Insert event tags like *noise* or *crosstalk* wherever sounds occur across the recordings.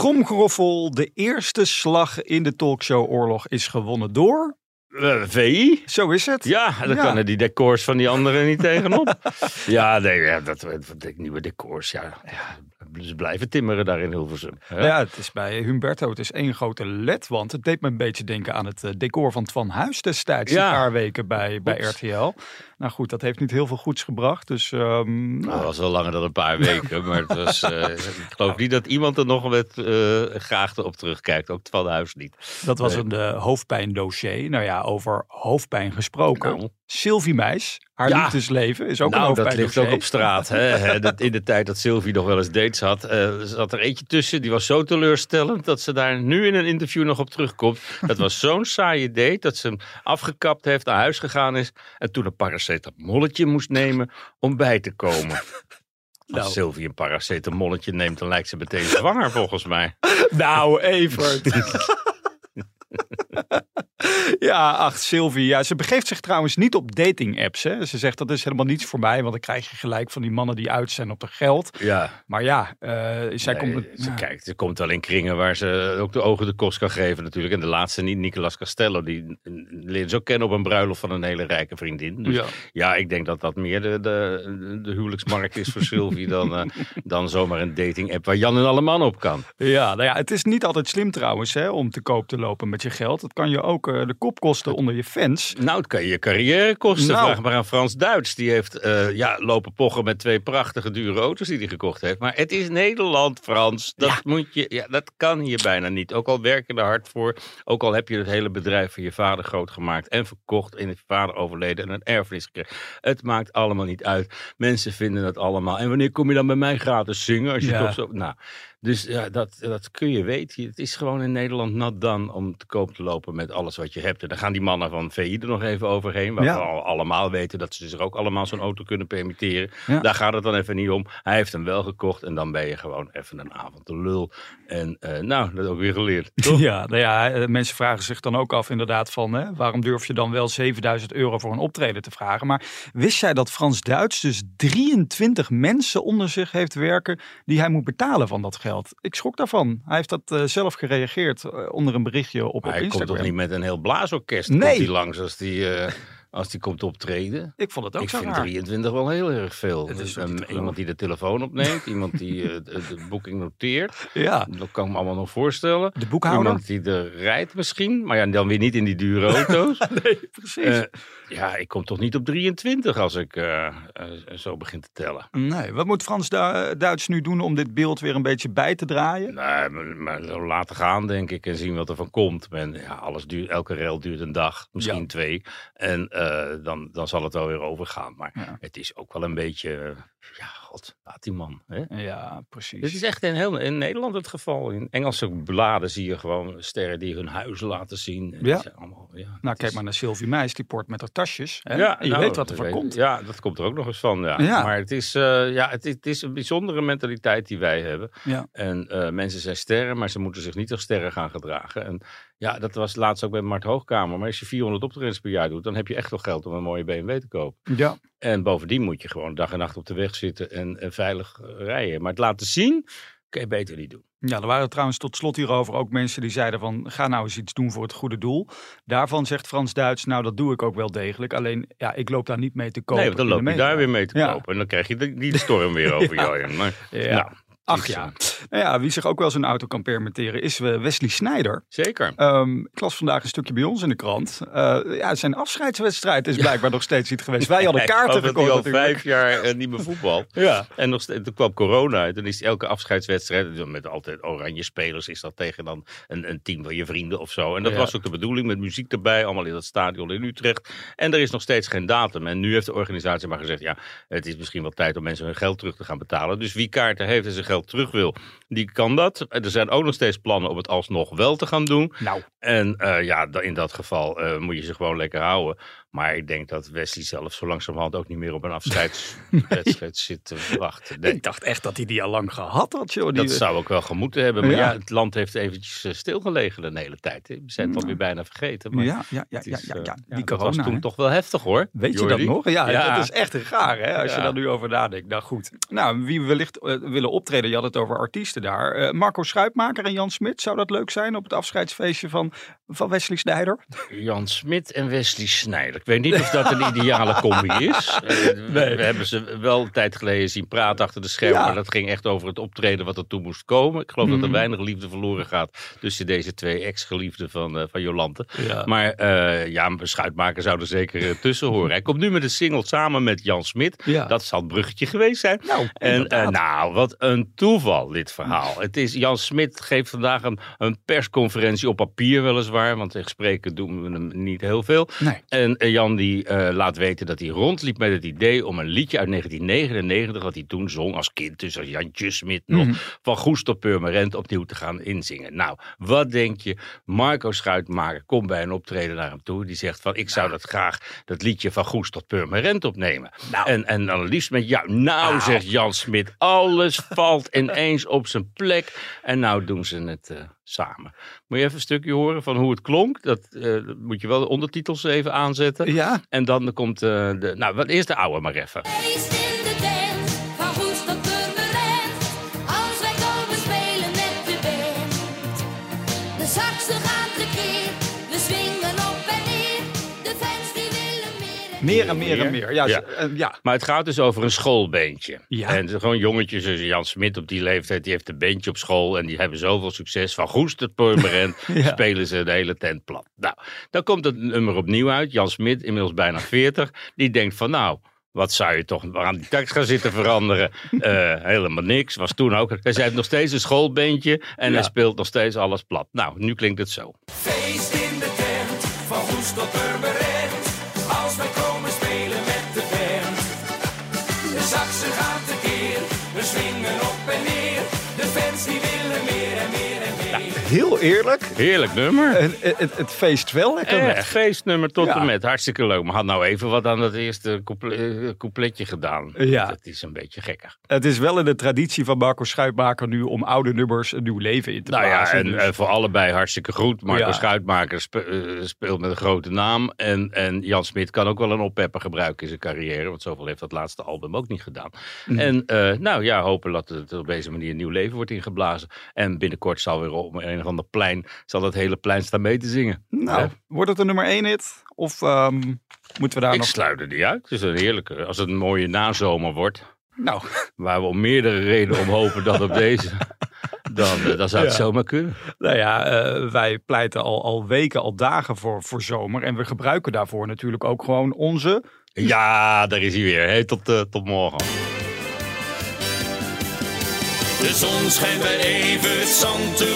Tromgeroffel, de eerste slag in de talkshow-oorlog is gewonnen door... Eh, VI? Zo is het. Ja, dan Ja. kunnen die decors van die anderen niet tegenop. *laughs* ja, nee, ja, dat, dat nieuwe decors, ja. ja. Ze blijven timmeren daar in Hilversum. hè? Ja, het is bij Humberto, het is één grote ledwand. Het deed me een beetje denken aan het eh, decor van Twan Huis destijds, Ja. een paar weken bij, bij. RTL. Nou goed, dat heeft niet heel veel goeds gebracht. Dus ehm, Nou, dat was wel langer dan een paar weken, maar het was, eh, *laughs* ik geloof niet dat iemand er nog met eh graagte op terugkijkt. Ook Twan Huis niet. dat was een uh, hoofdpijndossier. Nou ja, over hoofdpijn gesproken. Nou. Sylvie Meis, haar Ja. liefdesleven is ook een nou, dat hoofdpijndossier. ligt ook op straat. *laughs* Hè? Dat in de tijd dat Sylvie nog wel eens dates had, eh, zat er eentje tussen. Die was zo teleurstellend dat ze daar nu in een interview nog op terugkomt. Dat was zo'n *laughs* saaie date dat ze hem afgekapt heeft, naar huis gegaan is. En toen een paracetamolletje moest nemen om bij te komen. *laughs* Als Nou. Sylvie een paracetamolletje neemt, dan lijkt ze meteen zwanger volgens mij. *laughs* Nou, Evert. *laughs* *laughs* ja, ach, Sylvie. Ja, ze begeeft zich trouwens niet op dating apps. Hè. Ze zegt dat is helemaal niets voor mij, want dan krijg je gelijk van die mannen die uit zijn op de geld. Ja, Maar ja, eh, zij Nee, komt... ze, ja. kijkt, ze komt wel in kringen waar ze ook de ogen de kost kan geven natuurlijk. En de laatste niet, Nicolas Castello, die leert ze ook kennen op een bruiloft van een hele rijke vriendin. Dus Ja. ja, ik denk dat dat meer de, de, de huwelijksmarkt is voor Sylvie dan, eh, *laughs* dan zomaar een dating app waar Jan en alle man op kan. Ja, nou ja, het is niet altijd slim trouwens hè, om te koop te lopen met je geld. Het kan je ook eh, de kop kosten onder je fans. Nou, het kan je carrière kosten. Nou. Vraag maar aan Frans Duits. Die heeft eh, ja, lopen pochen met twee prachtige dure auto's die hij gekocht heeft. Maar het is Nederland, Frans. Dat, moet je, ja, dat kan hier bijna niet. Ook al werk je er hard voor. Ook al heb je het hele bedrijf van je vader groot gemaakt en verkocht. En je vader overleden en een erfenis gekregen. Het maakt allemaal niet uit. Mensen vinden het allemaal. En wanneer kom je dan bij mij gratis zingen? Als je Ja. toch zo... Nou, dus ja, dat, dat kun je weten. Het is gewoon in Nederland nat dan om te koop te lopen met alles wat je hebt. En dan gaan die mannen van VI er nog even overheen. Ja. we al allemaal weten dat ze zich ook allemaal zo'n auto kunnen permitteren. Ja. Daar gaat het dan even niet om. Hij heeft hem wel gekocht en dan ben je gewoon even een avond de lul. En eh, nou, dat ook weer geleerd. *laughs* Toch? Ja, nou ja, eh, mensen vragen zich dan ook af inderdaad van... Hè, waarom durf je dan wel 7000 euro voor een optreden te vragen? Maar wist jij dat Frans Duits dus 23 mensen onder zich heeft werken... die hij moet betalen van dat geld? Ik schrok daarvan. Hij heeft dat eh, zelf gereageerd eh, onder een berichtje op, op Maar hij komt Instagram. toch niet met een heel blaasorkest Nee. hij langs als die, eh, als die komt optreden? Ik vond het ook ik zo vind raar. 23 wel heel erg veel. Geloven. iemand die de telefoon opneemt, *laughs* iemand die eh, de, boeking noteert. Ja, Dat kan ik me allemaal nog voorstellen. de boekhouder. Iemand die er rijdt misschien, maar ja, dan weer niet in die dure auto's. *laughs* Nee, precies. Eh, ja, ik kom toch niet op 23 als ik eh, zo begin te tellen. nee, wat moet Frans Du- Duits nu doen om dit beeld weer een beetje bij te draaien? Nee, maar, maar zo laten gaan, denk ik, en zien wat er van komt. En, ja, alles duurt, elke rail duurt een dag, misschien Ja. twee. En dan, dan zal het wel weer overgaan. Maar Ja. het is ook wel een beetje, eh, ja, god, laat die man. Hè? Ja, precies. Dit is echt in, heel, in Nederland het geval. In Engelse bladen zie je gewoon sterren die hun huizen laten zien. En Ja. Allemaal, ja, Nou, kijk is- maar naar Sylvie Meis, die port met haar tasjes. Hè? Ja, je nou, weet wat er van komt. Ja, dat komt er ook nog eens van. Ja. Ja. Maar het is, eh, ja, het, het is een bijzondere mentaliteit die wij hebben. Ja. En eh, mensen zijn sterren, maar ze moeten zich niet als sterren gaan gedragen. En ja, dat was laatst ook bij Mart Hoogkamer. Maar als je 400 optredens per jaar doet, dan heb je echt wel geld om een mooie BMW te kopen. Ja. En bovendien moet je gewoon dag en nacht op de weg zitten en, en veilig eh, rijden. Maar het laten zien, kun je beter niet doen. ja, er waren trouwens tot slot hierover ook mensen die zeiden van... ga nou eens iets doen voor het goede doel. Daarvan zegt Frans Duits, nou dat doe ik ook wel degelijk. Alleen, ja, ik loop daar niet mee te kopen. nee, dan loop je daar weer mee te Ja. kopen. En dan krijg je die storm weer *laughs* over Ja. jou. Maar, Ja. nou, Ach ja. Nou ja, wie zich ook wel zijn auto kan permitteren is eh, Wesley Snijder. Zeker. Ehm, ik las vandaag een stukje bij ons in de krant. Eh, ja, zijn afscheidswedstrijd is blijkbaar nog steeds niet geweest. Wij *laughs* hadden kaarten gekocht al natuurlijk. vijf jaar eh, niet meer voetbal. *laughs* Ja. En nog steeds, toen kwam corona. En toen is elke afscheidswedstrijd, met altijd oranje spelers, is dat tegen dan een, een team van je vrienden of zo. En dat Ja. was ook de bedoeling, met muziek erbij, allemaal in dat stadion in Utrecht. En er is nog steeds geen datum. En nu heeft de organisatie maar gezegd, ja, het is misschien wel tijd om mensen hun geld terug te gaan betalen. Dus wie kaarten heeft en zijn geld terug wil, die kan dat. Er zijn ook nog steeds plannen om het alsnog wel te gaan doen. Nou, En eh, ja, in dat geval eh, moet je ze gewoon lekker houden. Maar ik denk dat Wesley zelf zo langzamerhand ook niet meer op een afscheidswedstrijd *laughs* zit te wachten. Nee. ik dacht echt dat hij die al lang gehad had, joh. Die, Dat zou ook wel gemoeten hebben. Maar Ja. ja. het land heeft eventjes eh, stilgelegen de hele tijd. We zijn het alweer bijna vergeten. Maar ja, ja, ja, ja, is, ja, ja, die corona. was toen hè. toch wel heftig hoor. Weet je dat nog? Ja, dat is echt raar hè, als je daar nu over nadenkt. Nou goed. Nou, wie wellicht willen optreden, je had het over artiesten daar. Marco Schuitmaker en Jan Smit, zou dat leuk zijn op het afscheidsfeestje van, van Wesley Snijder? Jan Smit en Wesley Snijder. Ik weet niet of dat een ideale combi is. *laughs* Eh, we, Nee. we hebben ze wel een tijd geleden zien praten achter de schermen. Ja. Maar dat ging echt over het optreden wat er toe moest komen. Ik geloof dat er Mhm. weinig liefde verloren gaat tussen deze twee ex-geliefden van, eh, van Jolante. Ja. Maar eh, ja, een Schuitmaker zou er zeker tussen horen. Hij komt nu met een single samen met Jan Smit. Ja. Dat zal het bruggetje geweest zijn. Nou, En nou, wat een toeval dit verhaal. Het is, Jan Smit geeft vandaag een, een persconferentie op papier weliswaar. Want tegen spreken doen we hem niet heel veel. Nee. En eh, Jan die eh, laat weten dat hij rondliep met het idee om een liedje uit 1999... wat hij toen zong als kind, dus als Jantje Smit nog... Mhm. van Goes tot Purmerend opnieuw te gaan inzingen. Nou, wat denk je? Marco Schuitmaker komt bij een optreden naar hem toe. Die zegt van, ik zou dat graag, dat liedje van Goes tot Purmerend opnemen. Nou. En, en dan liefst met jou. Nou, Nou. zegt Jan Smit, alles valt ineens op zijn plek. En nou doen ze het eh, samen. Moet je even een stukje horen van hoe het klonk? Dat eh, moet je wel de ondertitels even aanzetten. Ja, En dan komt eh, de, nou, wat eerst de oude maar even. Meer en meer en meer. Ja, Ja. Maar het gaat dus over een schoolbeentje. Ja. En gewoon jongetjes, zoals Jan Smit op die leeftijd, die heeft een beentje op school. En die hebben zoveel succes. Van Goes tot Purmerend *laughs* Ja. spelen ze de hele tent plat. Nou, dan komt het nummer opnieuw uit. Jan Smit, inmiddels bijna 40, die denkt van nou... Wat zou je toch aan die tekst gaan zitten veranderen? *laughs* Eh, helemaal niks. Was toen ook. Hij heeft nog steeds een schoolbeentje en Ja. hij speelt nog steeds alles plat. Nou, nu klinkt het zo. Feest in de tent, van Goes tot. Swingen op Heel eerlijk, Heerlijk nummer. en, het, het, het feest wel lekker. Eh, weg. feestnummer tot Ja. en met. Hartstikke leuk. Maar had nou even wat aan dat eerste eh, coupletje gedaan. Ja. Dat is een beetje gekker. Het is wel in de traditie van Marco Schuitmaker nu om oude nummers een nieuw leven in te Nou ja, blazen. en dus- eh, voor allebei hartstikke goed. Marco Ja. Schuitmaker eh, speelt met een grote naam. En, en Jan Smit kan ook wel een oppepper gebruiken in zijn carrière. Want zoveel heeft dat laatste album ook niet gedaan. Mm. En nou ja, hopen dat het op deze manier een nieuw leven wordt ingeblazen. En binnenkort zal weer op een of ander plein... zal dat hele plein staan mee te zingen. nou, wordt het een nummer één hit? Of ehm, moeten we daar Ik nog... sluit niet uit. Het is een heerlijke... Als het een mooie nazomer wordt... Nou, Waar we om meerdere redenen om hopen dat op *laughs* deze. Dan, eh, dan zou het Ja. zomaar kunnen. nou ja, eh, wij pleiten al, al weken, al dagen voor, voor zomer. En we gebruiken daarvoor natuurlijk ook gewoon onze... Ja, daar is hij weer. Hey, tot, eh, tot morgen. De zon schijnt bij even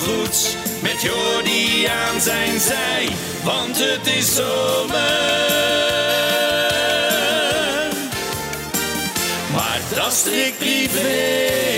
goed met Jordi aan zijn zij, want het is zomer. Maar dat strikt privé.